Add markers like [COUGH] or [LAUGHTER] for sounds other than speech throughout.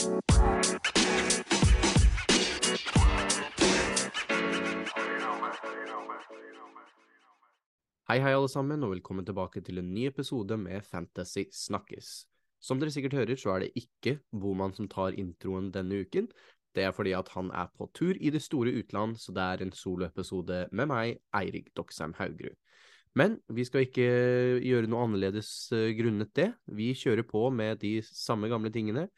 Hei, hei, alle sammen, og velkommen tilbake til en ny episode med Fantasy Snakkes. Som dere sikkert hører, så er det ikke Boman som tar introen denne uken. Det er fordi at han er på tur i det store utland, så det er en soloepisode med meg, Eirik Doksheim Haugerud. Men vi skal ikke gjøre noe annerledes uh, grunnet det. Vi kjører på med de samme gamle tingene.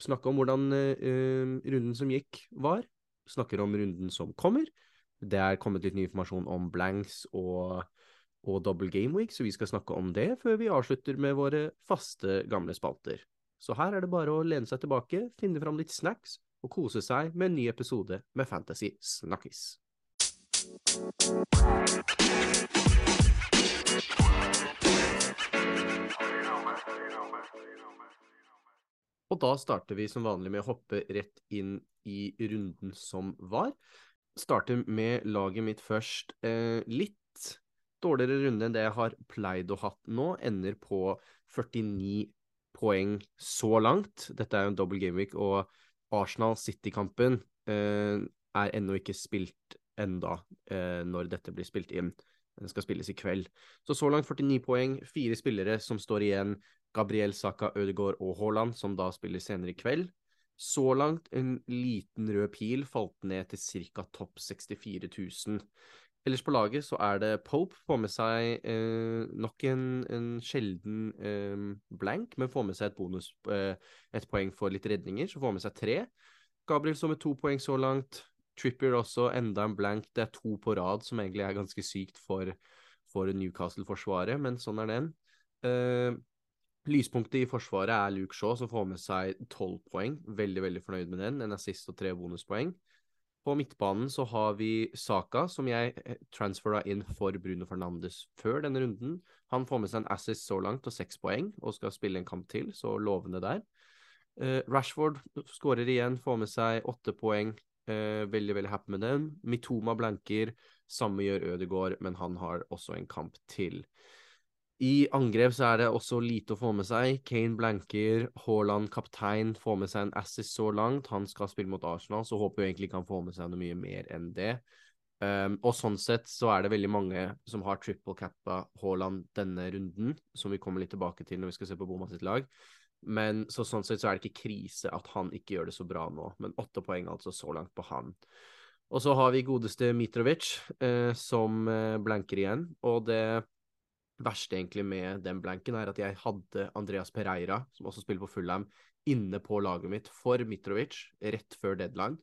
Snakke om hvordan uh, runden som gikk, var. Snakker om runden som kommer. Det er kommet litt ny informasjon om blanks og og double game week, så vi skal snakke om det før vi avslutter med våre faste, gamle spalter. Så her er det bare å lene seg tilbake, finne fram litt snacks og kose seg med en ny episode med Fantasy Snakkis. Og da starter vi som vanlig med å hoppe rett inn i runden som var. Starter med laget mitt først. Eh, litt dårligere runde enn det jeg har pleid å hatt nå. Ender på 49 poeng så langt. Dette er jo en double gameweek, og Arsenal-City-kampen eh, er ennå ikke spilt enda eh, når dette blir spilt inn. Den skal spilles i kveld. Så så langt 49 poeng. Fire spillere som står igjen. Gabriel Saka, Ødegaard og Haaland, som da spiller senere i kveld. Så langt en liten rød pil falt ned til ca. topp 64 000. Ellers på laget så er det Pope får med seg eh, nok en, en sjelden eh, blank, men får med seg et bonus, eh, et poeng for litt redninger, så får med seg tre. Gabriel som med to poeng så langt. Trippier også, enda en blank. Det er to på rad, som egentlig er ganske sykt for, for Newcastle-forsvaret, men sånn er den. Lyspunktet i forsvaret er Luke Shaw, som får med seg tolv poeng. Veldig, veldig fornøyd med den. En assist og tre bonuspoeng. På midtbanen så har vi Saka, som jeg eh, transfera inn for Bruno Fernandes før denne runden. Han får med seg en assist så langt og seks poeng, og skal spille en kamp til, så lovende der. Uh, Rashford skårer igjen, får med seg åtte poeng. Uh, veldig, veldig happy med den. Mitoma blanker, samme gjør Ødegaard, men han har også en kamp til. I angrep så er det også lite å få med seg. Kane blanker, Haaland kaptein får med seg en assist så langt. Han skal spille mot Arsenal, så håper jeg egentlig ikke han får med seg noe mye mer enn det. Um, og sånn sett så er det veldig mange som har triple cappa Haaland denne runden, som vi kommer litt tilbake til når vi skal se på Boma sitt lag. Men så sånn sett så er det ikke krise at han ikke gjør det så bra nå, men åtte poeng altså så langt på han. Og så har vi godeste Mitrovic, eh, som eh, blanker igjen, og det verste egentlig med den blanken er at jeg hadde Andreas Pereira, som også spiller på Fulham, inne på laget mitt for Mitrovic rett før deadline.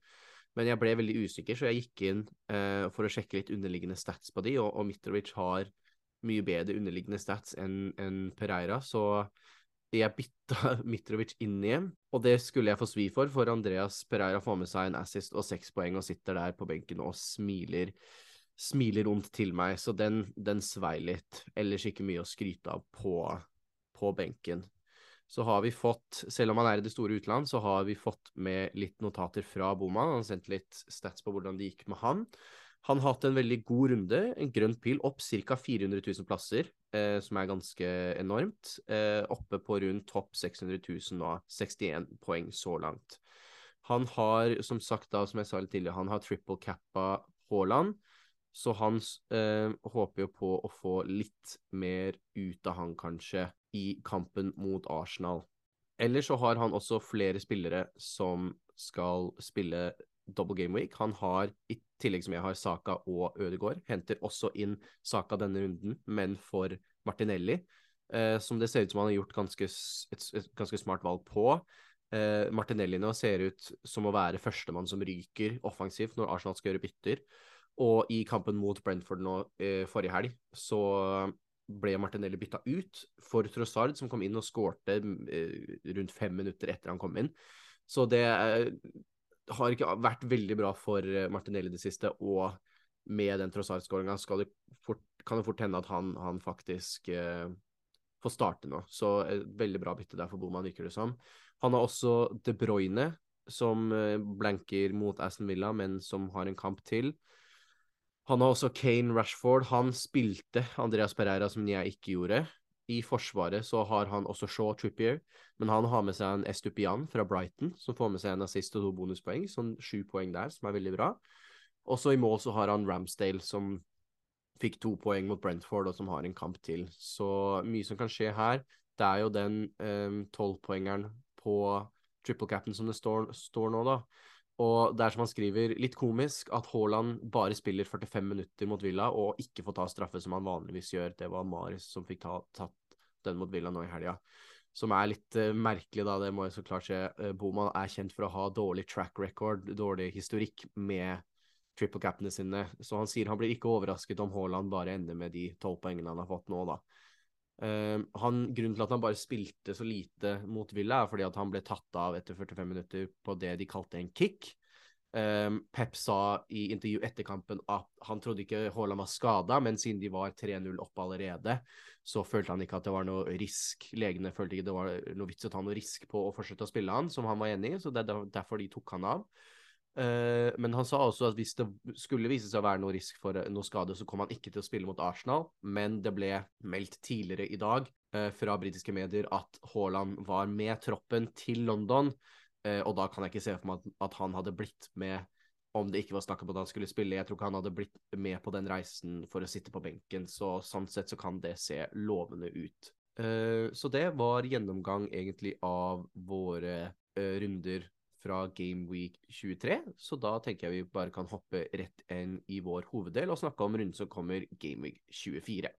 Men jeg ble veldig usikker, så jeg gikk inn uh, for å sjekke litt underliggende stats på de, og, og Mitrovic har mye bedre underliggende stats enn en Pereira, så jeg bytta [LAUGHS] Mitrovic inn igjen, og det skulle jeg få svi for, for Andreas Pereira får med seg en assist og seks poeng og sitter der på benken og smiler smiler rundt til meg, så den, den svei litt. Ellers ikke mye å skryte av på, på, benken. Så har vi fått, selv om han er i det store utland, så har vi fått med litt notater fra Boman. Han har sendt litt stats på hvordan det gikk med han. Han har hatt en veldig god runde, en grønn pil opp ca. 400 000 plasser, eh, som er ganske enormt. Eh, oppe på rundt topp 600 000 nå, 61 poeng så langt. Han har, som sagt da, som jeg sa litt tidligere, han har triple cappa Haaland. Så han eh, håper jo på å få litt mer ut av han, kanskje, i kampen mot Arsenal. Eller så har han også flere spillere som skal spille double game week. Han har, i tillegg som jeg har Saka og Ødegaard, henter også inn Saka denne runden, men for Martinelli. Eh, som det ser ut som han har gjort ganske, et, et ganske smart valg på. Eh, Martinelli nå ser ut som å være førstemann som ryker offensivt når Arsenal skal gjøre bytter. Og i kampen mot Brentford nå eh, forrige helg, så ble Martinelli bytta ut for Trossard, som kom inn og skårte eh, rundt fem minutter etter han kom inn. Så det eh, har ikke vært veldig bra for Martinelli det siste, og med den Trossard-skåringa kan det fort hende at han, han faktisk eh, får starte nå. Så et veldig bra bytte der for Boman, virker det som. Han har også De Bruyne, som blanker mot Aston Villa, men som har en kamp til. Han har også Kane Rashford. Han spilte Andreas Pereira, som jeg ikke gjorde. I forsvaret så har han også Shaw Trippier, men han har med seg en Estupian fra Brighton, som får med seg en assist og to bonuspoeng, sånn sju poeng der, som er veldig bra. Også i mål så har han Ramsdale, som fikk to poeng mot Brentford, og som har en kamp til. Så mye som kan skje her. Det er jo den tolvpoengeren um, på triple cap'n som det står, står nå, da. Og det er som han skriver, litt komisk at Haaland bare spiller 45 minutter mot Villa og ikke får ta straffe som han vanligvis gjør. Det var Maris som fikk ta, tatt den mot Villa nå i helga. Som er litt uh, merkelig, da. Det må jeg så klart se. Uh, Boman er kjent for å ha dårlig track record, dårlig historikk med triple capene sine. Så han sier han blir ikke overrasket om Haaland bare ender med de tolv poengene han har fått nå, da. Uh, han, grunnen til at han bare spilte så lite mot Villa, er fordi at han ble tatt av etter 45 minutter på det de kalte en kick. Um, Pep sa i intervju etter kampen at han trodde ikke Haaland var skada, men siden de var 3-0 oppe allerede, så følte han ikke at det var noe risk. Legene følte ikke det var noe vits å ta noe risk på å fortsette å spille han, som han var enig i, så det er derfor de tok han av. Uh, men han sa også at hvis det skulle vise seg å være noe risk for noe skade, så kom han ikke til å spille mot Arsenal. Men det ble meldt tidligere i dag uh, fra britiske medier at Haaland var med troppen til London. Og da kan jeg ikke se for meg at, han hadde blitt med om det ikke var snakk om at han skulle spille. Jeg tror ikke han hadde blitt med på den reisen for å sitte på benken, så sånn sett så kan det se lovende ut. så det var gjennomgang egentlig av våre runder fra Game Week 23, så da tenker jeg vi bare kan hoppe rett inn i vår hoveddel og snakke om runden som kommer Game Week 24.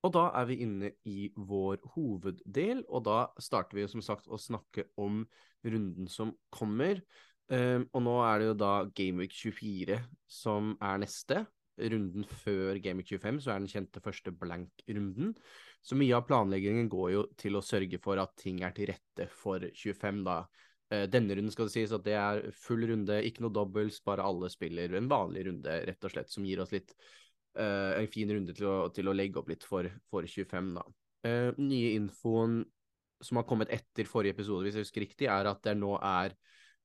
Og da er vi inne i vår hoveddel, og da starter vi som sagt å snakke om runden som kommer. Um, og nå er det jo da Gameweek 24 som er neste runden før Game 25, så er den kjente første blank-runden. Så mye av planleggingen går jo til å sørge for at ting er til rette for 25, da. Eh, denne runden skal det sies at det er full runde, ikke noe dobbels, bare alle spiller en vanlig runde, rett og slett, som gir oss litt uh, en fin runde til å, til å, legge opp litt for, for 25, da. Uh, nye infoen som har kommet etter forrige episode, hvis jeg husker riktig, er at det nå er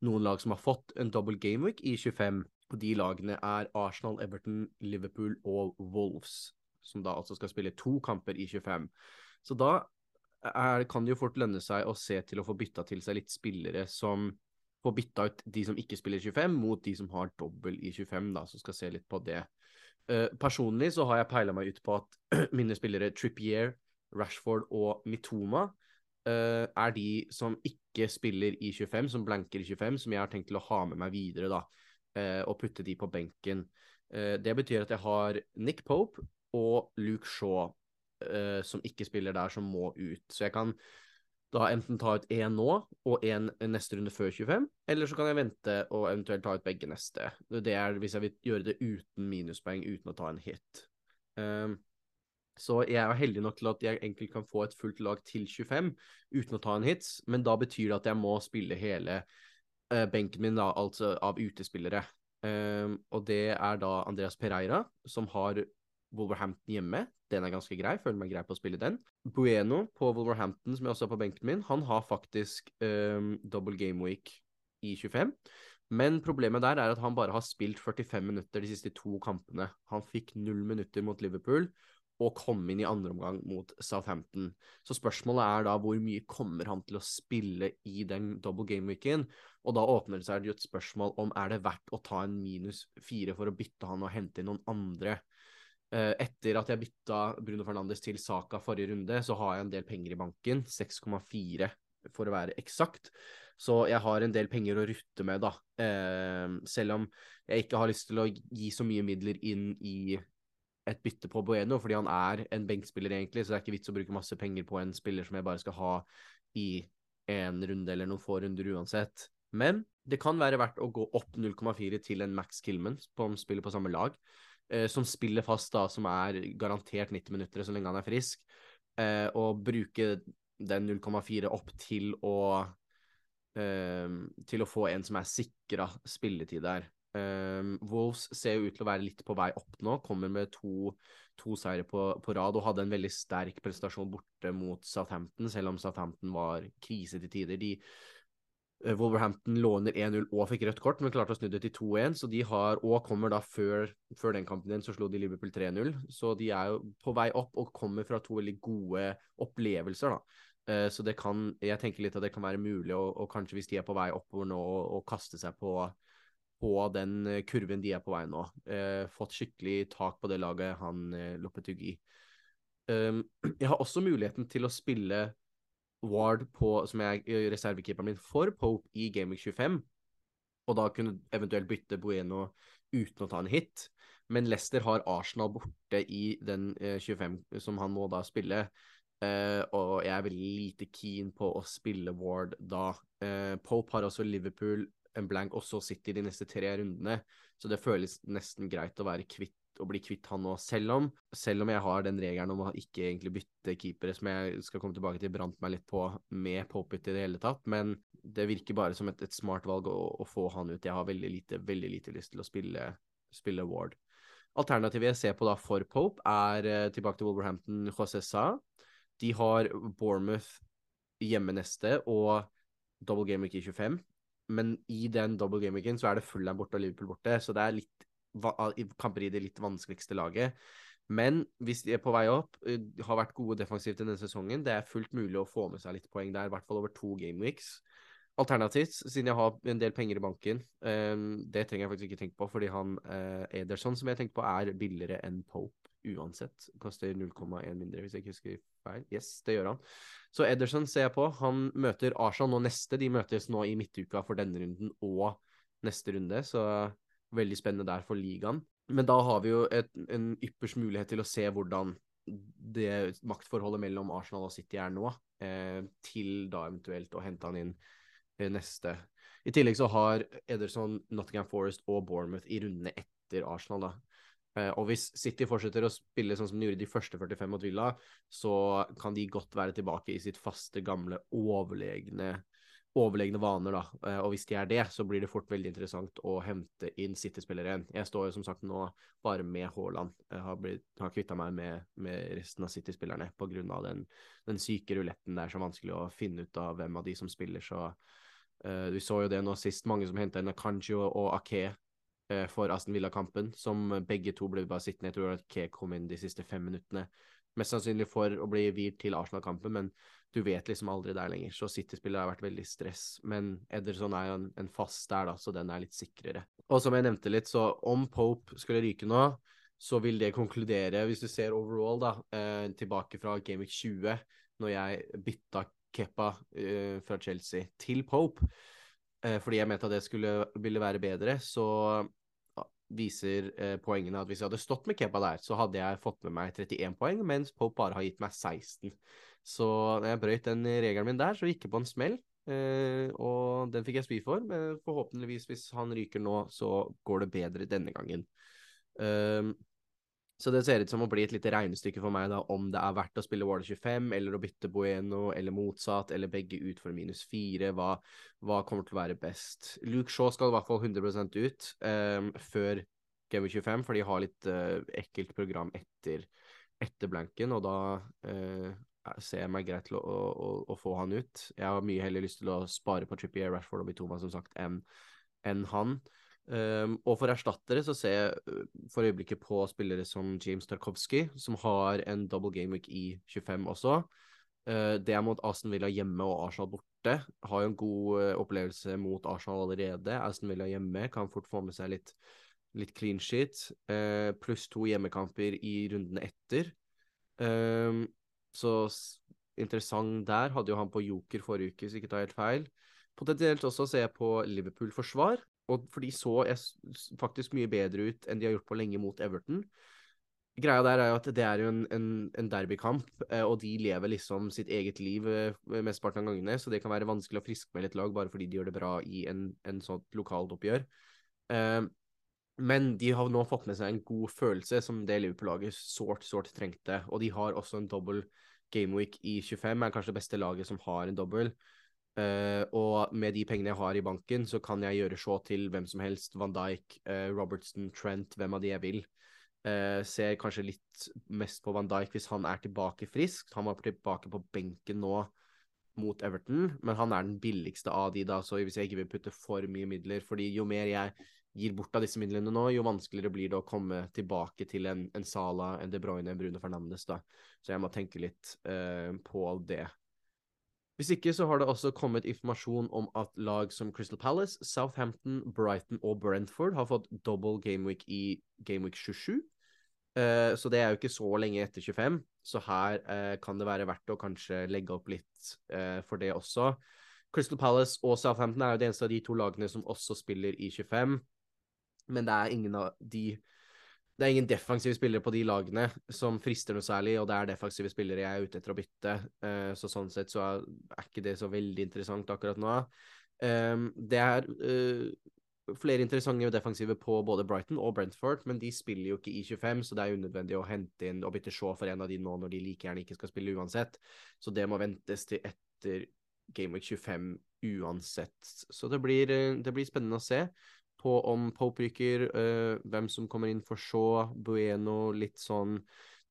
noen lag som har fått en double gameweek i 25. Og de lagene er Arsenal, Everton, Liverpool og Wolves, som da altså skal spille to kamper i 25. Så da er, kan det jo fort lønne seg å se til å få bytta til seg litt spillere som får bytta ut de som ikke spiller 25, mot de som har dobbel i 25, da, så skal se litt på det. Uh, personlig så har jeg peila meg ut på at [CLEARS THROAT] mine spillere Trippier, Rashford og Mitoma uh, er de som ikke spiller i 25, som blanker i 25, som jeg har tenkt til å ha med meg videre, da og putte de på benken. Eh, det betyr at jeg har Nick Pope og Luke Shaw eh, som ikke spiller der, som må ut. Så jeg kan da enten ta ut én nå og én neste runde før 25, eller så kan jeg vente og eventuelt ta ut begge neste. Det er hvis jeg vil gjøre det uten minuspoeng, uten å ta en hit. Um, så jeg er heldig nok til at jeg egentlig kan få et fullt lag til 25 uten å ta en hits, men da betyr det at jeg må spille hele benken min, da, altså av utespillere. Um, og det er da Andreas Pereira, som har Wolverhampton hjemme. Den er ganske grei, føler meg grei på å spille den. Bueno på Wolverhampton, som jeg også har på benken min, han har faktisk um, double game week i 25. Men problemet der er at han bare har spilt 45 minutter de siste to kampene. Han fikk null minutter mot Liverpool og komme inn i andre omgang mot Southampton. Så spørsmålet er da hvor mye kommer han til å spille i den double game-weeken? Og da åpner det seg et spørsmål om er det verdt å ta en minus fire for å bytte han og hente inn noen andre. Eh, etter at jeg bytta Bruno Fernandes til Saka forrige runde, så har jeg en del penger i banken. 6,4 for å være eksakt. Så jeg har en del penger å rutte med, da. Eh, selv om jeg ikke har lyst til å gi så mye midler inn i et bytte på Bueno, fordi han er en benkspiller, egentlig, så det er ikke vits å bruke masse penger på en spiller som jeg bare skal ha i en runde eller noen få runder uansett. Men det kan være verdt å gå opp 0,4 til en Max Killman som spiller på samme lag, eh, som spiller fast, da, som er garantert 90 minutter så lenge han er frisk, eh, og bruke den 0,4 opp til å eh, til å få en som er sikra spilletid der. Um, Wolves ser jo ut til å være litt på vei opp nå. Kommer med to, to seire på, på, rad og hadde en veldig sterk prestasjon borte mot Southampton, selv om Southampton var krise til tider. De Wolverhampton låner 1-0 og fikk rødt kort, men klarte å snu det til 2-1. Så de har, og kommer da før, før den kampen igjen, så slo de Liverpool 3-0. Så de er jo på vei opp og kommer fra to veldig gode opplevelser, da. Uh, så det kan, jeg tenker litt at det kan være mulig, og, og kanskje hvis de er på vei oppover nå, å kaste seg på, på den kurven de er på vei nå. Eh, fått skikkelig tak på det laget, han loppet Lopetegui. Um, [CLEARS THROAT] jeg har også muligheten til å spille Ward på, som er reservekeeperen min for Pope i Gaming 25, og da kunne eventuelt bytte Bueno uten å ta en hit. Men Leicester har Arsenal borte i den eh, 25 som han må da spille. Eh, og jeg er veldig lite keen på å spille Ward da. Uh, Pope har også Liverpool, en blank, også City de neste tre rundene. Så det føles nesten greit å være kvitt å bli kvitt han nå, selv om, selv om jeg har den regelen om å ikke egentlig bytte keepere, som jeg skal komme tilbake til, brant meg litt på med Popit i det hele tatt. Men det virker bare som et, et smart valg å, å, få han ut. Jeg har veldig lite, veldig lite lyst til å spille, spille Ward. Alternativet jeg ser på da for Pope, er uh, tilbake til Wolverhampton, José Sa. De har Bournemouth hjemme neste og double game week i 25. Men i den double game weeken så er det Fulham borte og Liverpool borte, så det er litt kamper i det litt vanskeligste laget. Men hvis de er på vei opp, eh, har vært gode defensivt denne sesongen, det er fullt mulig å få med seg litt poeng der, i hvert fall over to gameweeks. Alternativt, siden jeg har en del penger i banken, um, det trenger jeg faktisk ikke tenke på, fordi han uh, Ederson som jeg tenker på, er billigere enn Pope uansett. Koster 0,1 mindre, hvis jeg ikke husker feil. Yes, det gjør han. Så Ederson ser jeg på. Han møter Arsenal nå neste. De møtes nå i midtuka for denne runden og neste runde, så Veldig spennende der for ligaen. Men da har vi jo et, en yppers mulighet til å se hvordan det maktforholdet mellom Arsenal og City er nå, eh, til da eventuelt å hente han inn eh, neste. I tillegg så har Ederson, Nottingham Forest og Bournemouth i rundene etter Arsenal, da. Eh, og hvis City fortsetter å spille sånn som de gjorde de første 45 mot Villa, så kan de godt være tilbake i sitt faste, gamle, overlegne overlegne vaner, da. Eh, og hvis de er det, så blir det fort veldig interessant å hente inn City-spillere igjen. Jeg står jo som sagt nå bare med Haaland. Jeg har, blitt, har kvitta meg med, med, resten av City-spillerne pga. Den, den syke ruletten. Det er så vanskelig å finne ut av hvem av de som spiller, så uh, Vi så jo det nå sist, mange som henta inn Akanji og Ake for Aston Villa-kampen, som begge to ble bare sittende. Jeg tror Ake kom inn de siste fem minuttene. Mest sannsynlig for å bli hvilt til Arsenal-kampen, men du vet liksom aldri der lenger. Så City-spillet har vært veldig stress. Men Ederson er en, en, fast der, da, så den er litt sikrere. Og som jeg nevnte litt, så om Pope skulle ryke nå, så vil det konkludere, hvis du ser overall, da, eh, tilbake fra Gamic 20, når jeg bytta Keppa eh, fra Chelsea til Pope, eh, fordi jeg mente at det skulle, ville være bedre, så viser eh, poengene at hvis jeg hadde stått med Keppa der, så hadde jeg fått med meg 31 poeng, mens Pope bare har gitt meg 16. Så når jeg brøyt den regelen min der, så gikk jeg på en smell. Eh, og den fikk jeg spy for, men forhåpentligvis, hvis han ryker nå, så går det bedre denne gangen. Um, så det ser ut som å bli et lite regnestykke for meg da, om det er verdt å spille Waller 25, eller å bytte Bueno, eller motsatt, eller begge ut for minus 4. Hva, hva, kommer til å være best? Luke Shaw skal i hvert fall 100 ut um, før Game 25, for de har litt uh, ekkelt program etter, etter blanken, og da uh, ser jeg meg greit til å, å, å, få han ut. Jeg har mye heller lyst til å spare på Trippier, Rashford og Bitoma, som sagt, enn en han. Um, og for erstattere så ser jeg øh, for øyeblikket på spillere som James Tarkovsky, som har en double game week i 25 også. Uh, det er mot Aston Villa hjemme og Arsenal borte. Har jo en god uh, opplevelse mot Arsenal allerede. Aston Villa hjemme kan fort få med seg litt, litt clean shit. Uh, pluss to hjemmekamper i rundene etter. Um, så interessant der. Hadde jo han på joker forrige uke, så ikke tar helt feil. Potensielt også ser jeg på Liverpool-forsvar, og for de så faktisk mye bedre ut enn de har gjort på lenge mot Everton. Greia der er jo at det er jo en, en, en derbykamp, eh, og de lever liksom sitt eget liv eh, mesteparten av gangene, så det kan være vanskelig å friskmelde et lag bare fordi de gjør det bra i en, en sånt lokalt oppgjør. Eh, men de har nå fått med seg en god følelse som det Liverpool-laget sårt, sårt trengte. Og de har også en dobbel gameweek i 25, er kanskje det beste laget som har en dobbel. Uh, og med de pengene jeg har i banken, så kan jeg gjøre så til hvem som helst. Van Dijk, uh, Robertson, Trent, hvem av de jeg vil. Uh, ser kanskje litt mest på Van Dijk hvis han er tilbake frisk. Han var tilbake på benken nå mot Everton, men han er den billigste av de, da, så hvis jeg ikke vil putte for mye midler fordi jo mer jeg gir bort av disse midlene nå, jo vanskeligere blir det å komme tilbake til en, en Sala, en De Bruyne, en Bruno Fernandes, da. Så jeg må tenke litt på det. Hvis ikke så har det også kommet informasjon om at lag som Crystal Palace, Southampton, Brighton og Brentford har fått double gameweek i gameweek 27. Uh, så det er jo ikke så lenge etter 25, så her uh, kan det være verdt å kanskje legge opp litt uh, for det også. Crystal Palace og Southampton er jo det eneste av de to lagene som også spiller i 25 men det er ingen av de det er ingen defensive spillere på de lagene som frister noe særlig, og det er defensive spillere jeg er ute etter å bytte. Uh, så sånn sett så er, ikke det så veldig interessant akkurat nå. Um, det er uh, flere interessante defensive på både Brighton og Brentford, men de spiller jo ikke i 25, så det er unødvendig å hente inn og bytte Shaw for en av de nå når de like gjerne ikke skal spille uansett. Så det må ventes til etter Game Week 25 uansett. Så det blir, eh, det blir spennende å se på om Pope ryker, uh, hvem som kommer inn for Shaw, Bueno, litt sånn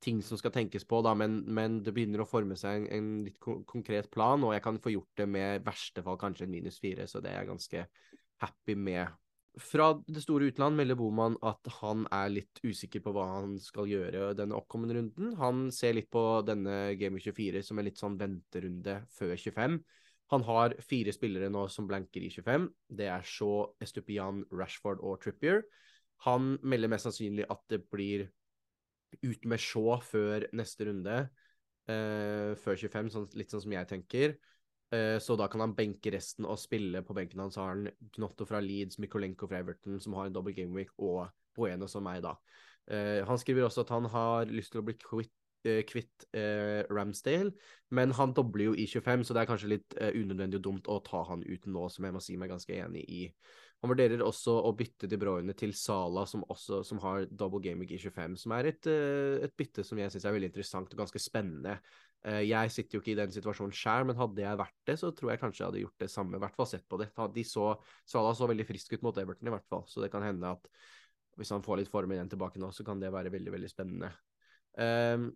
ting som skal tenkes på, da, men, men det begynner å forme seg en, en litt ko konkret plan, og jeg kan få gjort det med verste fall kanskje en minus fire, så det er jeg ganske happy med. Fra det store utland melder Boman at han er litt usikker på hva han skal gjøre denne oppkommende runden. Han ser litt på denne Game 24 som en litt sånn venterunde før 25. Han har fire spillere nå som blanker i 25. Det er Shaw, Estupian, Rashford og Trippier. Han melder mest sannsynlig at det blir ut med Shaw før neste runde, uh, før 25, sånn, litt sånn som jeg tenker. Uh, så da kan han benke resten og spille på benken hans. har han Gnotto fra Leeds, Mikolenko fra Everton, som har en double game week, og Bueno som meg, da. Uh, han skriver også at han har lyst til å bli kvitt Eh, kvitt eh, Ramsdale, men han dobler jo i 25, så det er kanskje litt eh, unødvendig og dumt å ta han ut nå, som jeg må si meg ganske enig i. Han vurderer også å bytte De Bruyne til Sala, som, også, som har double gaming i 25, som er et, eh, et bytte som jeg syns er veldig interessant og ganske spennende. Eh, jeg sitter jo ikke i den situasjonen sjøl, men hadde jeg vært det, så tror jeg kanskje jeg hadde gjort det samme. I hvert fall sett på det. De så, Sala så veldig frisk ut mot Everton, i hvert fall, så det kan hende at hvis han får litt form igjen tilbake nå, så kan det være veldig, veldig spennende. Um,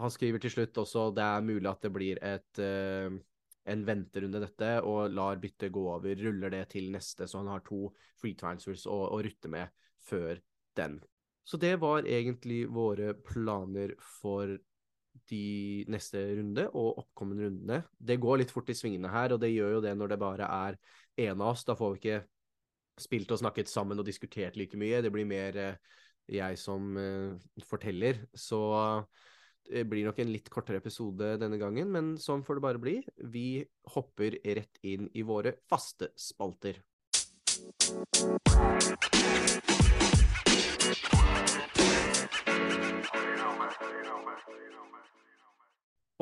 han skriver til slutt også det er mulig at det blir et, uh, en venterunde dette, og lar byttet gå over. Ruller det til neste, så han har to free transfers å, å rutte med før den. Så det var egentlig våre planer for de neste runde og oppkommende rundene. Det går litt fort i svingene her, og det gjør jo det når det bare er én av oss. Da får vi ikke spilt og snakket sammen og diskutert like mye. Det blir mer uh, jeg som uh, forteller. Så blir nok en litt kortere episode denne gangen, men sånn får det bare bli. Vi hopper rett inn i våre faste spalter.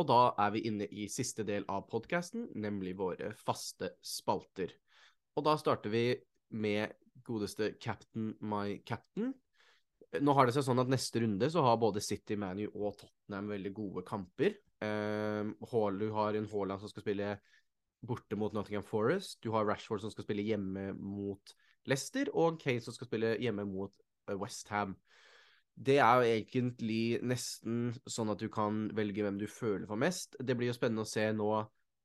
Og da er vi inne i siste del av podkasten, nemlig våre faste spalter. Og da starter vi med godeste Captain My Captain. Nå har det seg sånn at neste runde så har både City, Manu og Tottenham veldig gode kamper. Um, du har en Haaland som skal spille borte mot Nottingham Forest. Du har Rashford som skal spille hjemme mot Leicester, og Kane som skal spille hjemme mot uh, Westham. Det er jo egentlig nesten sånn at du kan velge hvem du føler for mest. Det blir jo spennende å se nå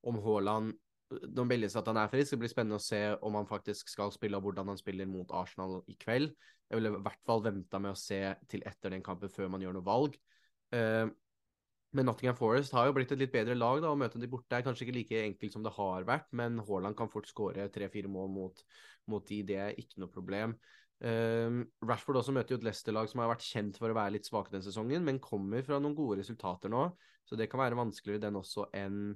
om Haaland nå meldes at han er frisk. Det blir spennende å se om han faktisk skal spille, og hvordan han spiller mot Arsenal i kveld. Jeg ville i hvert fall venta med å se til etter den kampen før man gjør noe valg. Uh, men Nottingham Forest har jo blitt et litt bedre lag. da, Å møte de borte er kanskje ikke like enkelt som det har vært, men Haaland kan fort skåre tre-fire mål mot, mot, de. Det er ikke noe problem. Uh, Rashford også møter jo et Leicester-lag som har vært kjent for å være litt svake den sesongen, men kommer fra noen gode resultater nå. Så det kan være vanskeligere den også enn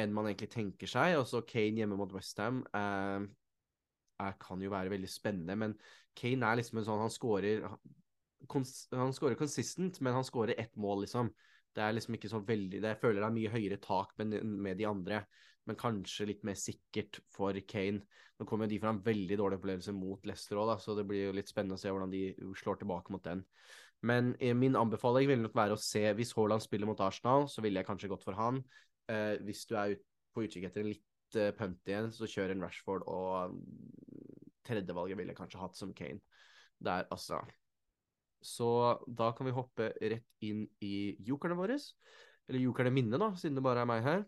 enn man egentlig tenker seg. Også Kane hjemme mot Westham eh, kan jo være veldig spennende, men Kane er liksom en sånn Han skårer Han skårer consistent, men han skårer ett mål, liksom. Det er liksom ikke så veldig det, Jeg føler det er mye høyere tak med, med de andre, men kanskje litt mer sikkert for Kane. Nå kommer de fra en veldig dårlig opplevelse mot Leicester òg, så det blir jo litt spennende å se hvordan de slår tilbake mot den. Men eh, min anbefaling vil nok være å se Hvis Haaland spiller mot Arsenal, så ville jeg kanskje gått for han. Eh, hvis du er ut, på utkikk etter en litt eh, punt igjen, så kjør en Rashford, og tredjevalget ville kanskje hatt som Kane. Der, altså. Så da kan vi hoppe rett inn i jokerne våre. Eller jokerne mine, da, siden det bare er meg her.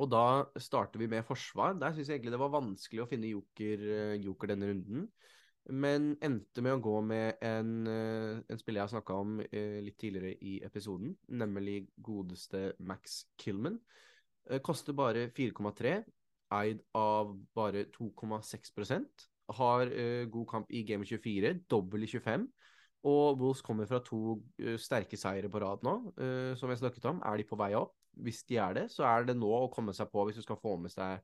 Og da starter vi med forsvar. Der syns jeg egentlig det var vanskelig å finne joker, eh, joker denne runden. Men endte med å gå med en, eh, en spiller jeg snakka om eh, litt tidligere i episoden, nemlig godeste Max Killman. Koster bare 4,3, eid av bare 2,6% Har god kamp i Game 24, dobbel i 25. Og Wolves kommer fra to sterke seire på rad nå, som jeg snakket om. Er de på vei opp? hvis de er det, så er det nå å komme seg på hvis du skal få med seg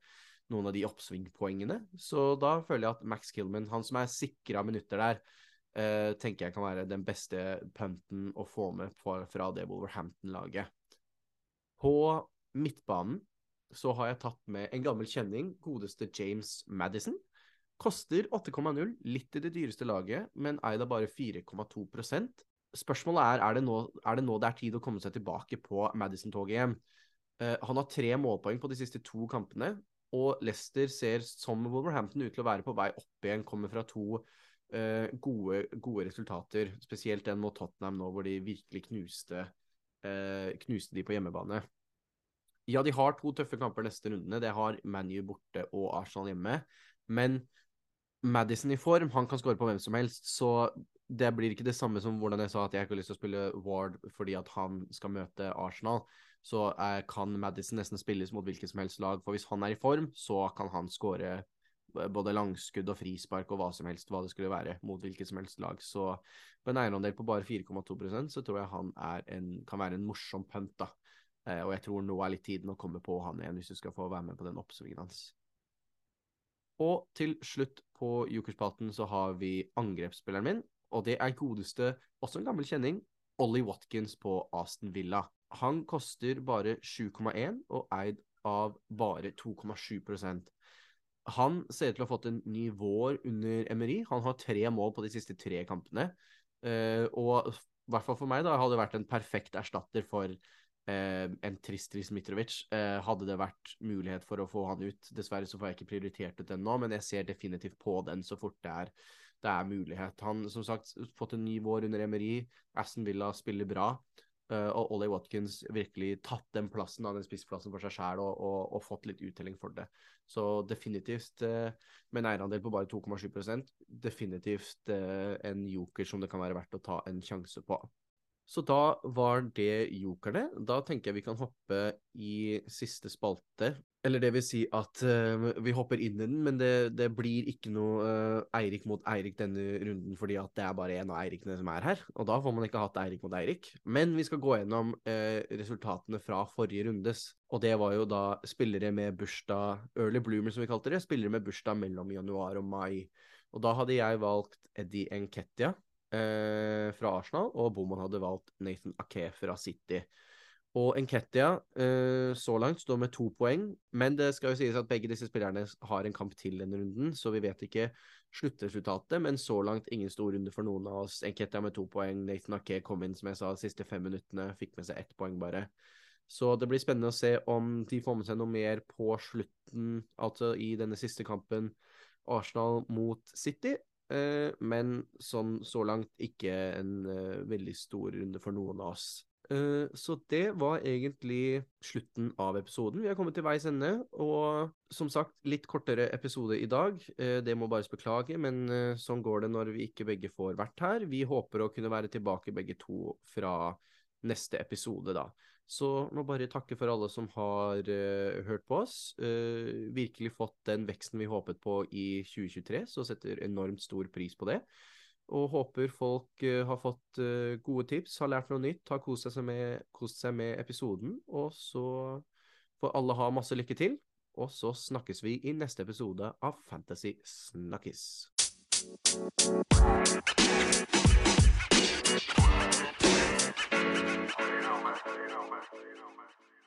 noen av de oppsvingpoengene. Så da føler jeg at Max Killman, han som er sikra minutter der, eh, tenker jeg kan være den beste punten å få med fra det Wolverhampton-laget. På midtbanen så har jeg tatt med en gammel kjenning, godeste James Madison. Koster 8,0, litt i det dyreste laget, men eid av bare 4,2% Spørsmålet er er det, nå, er det nå det er tid å komme seg tilbake på Madison-toget igjen. Uh, han har tre målpoeng på de siste to kampene, og Leicester ser som Wolverhampton ut til å være på vei opp igjen. Kommer fra to eh, gode, gode, resultater, spesielt den mot Tottenham nå, hvor de virkelig knuste, eh, knuste de på hjemmebane. Ja, de har to tøffe kamper neste rundene. Det har ManU borte og Arsenal hjemme. Men Madison i form, han kan skåre på hvem som helst. Så det blir ikke det samme som hvordan jeg sa at jeg ikke har lyst til å spille Ward fordi at han skal møte Arsenal. Så eh, kan Madison nesten spilles mot hvilket som helst lag. For hvis han er i form, så kan han skåre eh, både langskudd og frispark og hva som helst, hva det skulle være, mot hvilket som helst lag. Så på en eierandel på bare 4,2% så tror jeg han en, kan være en morsom punt. Eh, og jeg tror nå er litt tiden å komme på han igjen, hvis du skal få være med på den oppsvingen hans. Og til slutt på Jokerspalten så har vi angrepsspilleren min, og det er godeste, også en gammel kjenning, Ollie Watkins på Aston Villa. Han koster bare 7,1 og eid av bare 2,7% Han ser ut til å ha fått en ny vår under Emery. Han har tre mål på de siste tre kampene. Uh, og i hvert fall for meg da, hadde det vært en perfekt erstatter for uh, en Tristris Mitrovic. Uh, hadde det vært mulighet for å få han ut. Dessverre så får jeg ikke prioritert ut den nå, men jeg ser definitivt på den så fort det er det er mulighet. Han som sagt fått en ny vår under Emery. Aston Villa spiller bra. Uh, og Ollie Watkins virkelig tatt den plassen av den spissplassen for seg sjæl og, og, og, fått litt uttelling for det. Så definitivt, uh, med en eierandel på bare 2,7% definitivt uh, en joker som det kan være verdt å ta en sjanse på. Så da var det jokerne. Da tenker jeg vi kan hoppe i siste spalte. Eller det vil si at uh, vi hopper inn i den, men det, det blir ikke noe uh, Eirik mot Eirik denne runden, fordi at det er bare en av Eirikene som er her. Og da får man ikke hatt Eirik mot Eirik. Men vi skal gå gjennom uh, resultatene fra forrige rundes. Og det var jo da spillere med bursdag, early bloomer som vi kalte det, spillere med bursdag mellom januar og mai. Og da hadde jeg valgt Eddie Enketia eh, fra Arsenal, og Boman hadde valgt Nathan Ake fra City. Og Enketia eh, så langt står med to poeng, men det skal jo sies at begge disse spillerne har en kamp til denne runden, så vi vet ikke sluttresultatet, men så langt ingen stor runde for noen av oss. Enketia med to poeng, Nathan Ake kom inn, som jeg sa, de siste fem minuttene, fikk med seg ett poeng bare. Så det blir spennende å se om de får med seg noe mer på slutten, altså i denne siste kampen. Arsenal mot City, Eh, men sånn så langt ikke en uh, veldig stor runde for noen av oss. Uh, så det var egentlig slutten av episoden. Vi har kommet til veis ende, og som sagt, litt kortere episode i dag. Uh, det må bare beklage, men sånn går det når vi ikke begge får vært her. Vi håper å kunne være tilbake begge to fra neste episode, da. Så må bare takke for alle som har uh, hørt på oss. Uh, virkelig fått den veksten vi håpet på i 2023, så setter enormt stor pris på det. Og håper folk uh, har fått gode tips, har lært noe nytt, har kost seg, med, kost seg med episoden. Og så får alle ha masse lykke til. Og så snakkes vi i neste episode av Fantasy Snakkes. más, más, más, más.